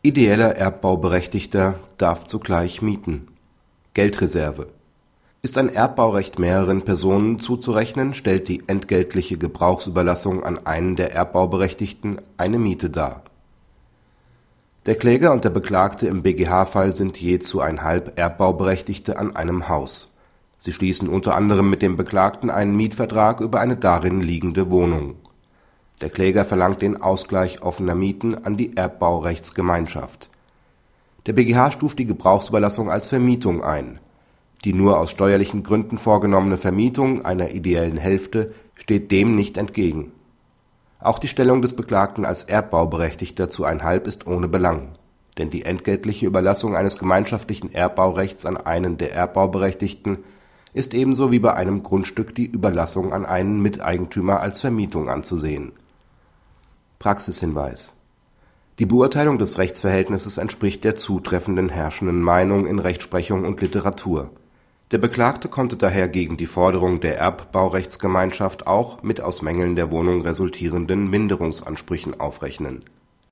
Ideeller Erbbauberechtigter darf zugleich mieten. Geldreserve Ist ein Erbbaurecht mehreren Personen zuzurechnen, stellt die entgeltliche Gebrauchsüberlassung an einen der Erbbauberechtigten eine Miete dar. Der Kläger und der Beklagte im BGH-Fall sind je zu einhalb Erbbauberechtigte an einem Haus. Sie schließen unter anderem mit dem Beklagten einen Mietvertrag über eine darin liegende Wohnung der Kläger verlangt den Ausgleich offener Mieten an die Erbbaurechtsgemeinschaft. Der BGH stuft die Gebrauchsüberlassung als Vermietung ein. Die nur aus steuerlichen Gründen vorgenommene Vermietung einer ideellen Hälfte steht dem nicht entgegen. Auch die Stellung des Beklagten als Erbbauberechtigter zu einhalb ist ohne Belang, denn die entgeltliche Überlassung eines gemeinschaftlichen Erbbaurechts an einen der Erbbauberechtigten ist ebenso wie bei einem Grundstück die Überlassung an einen Miteigentümer als Vermietung anzusehen Praxishinweis Die Beurteilung des Rechtsverhältnisses entspricht der zutreffenden herrschenden Meinung in Rechtsprechung und Literatur. Der Beklagte konnte daher gegen die Forderung der Erbbaurechtsgemeinschaft auch mit aus Mängeln der Wohnung resultierenden Minderungsansprüchen aufrechnen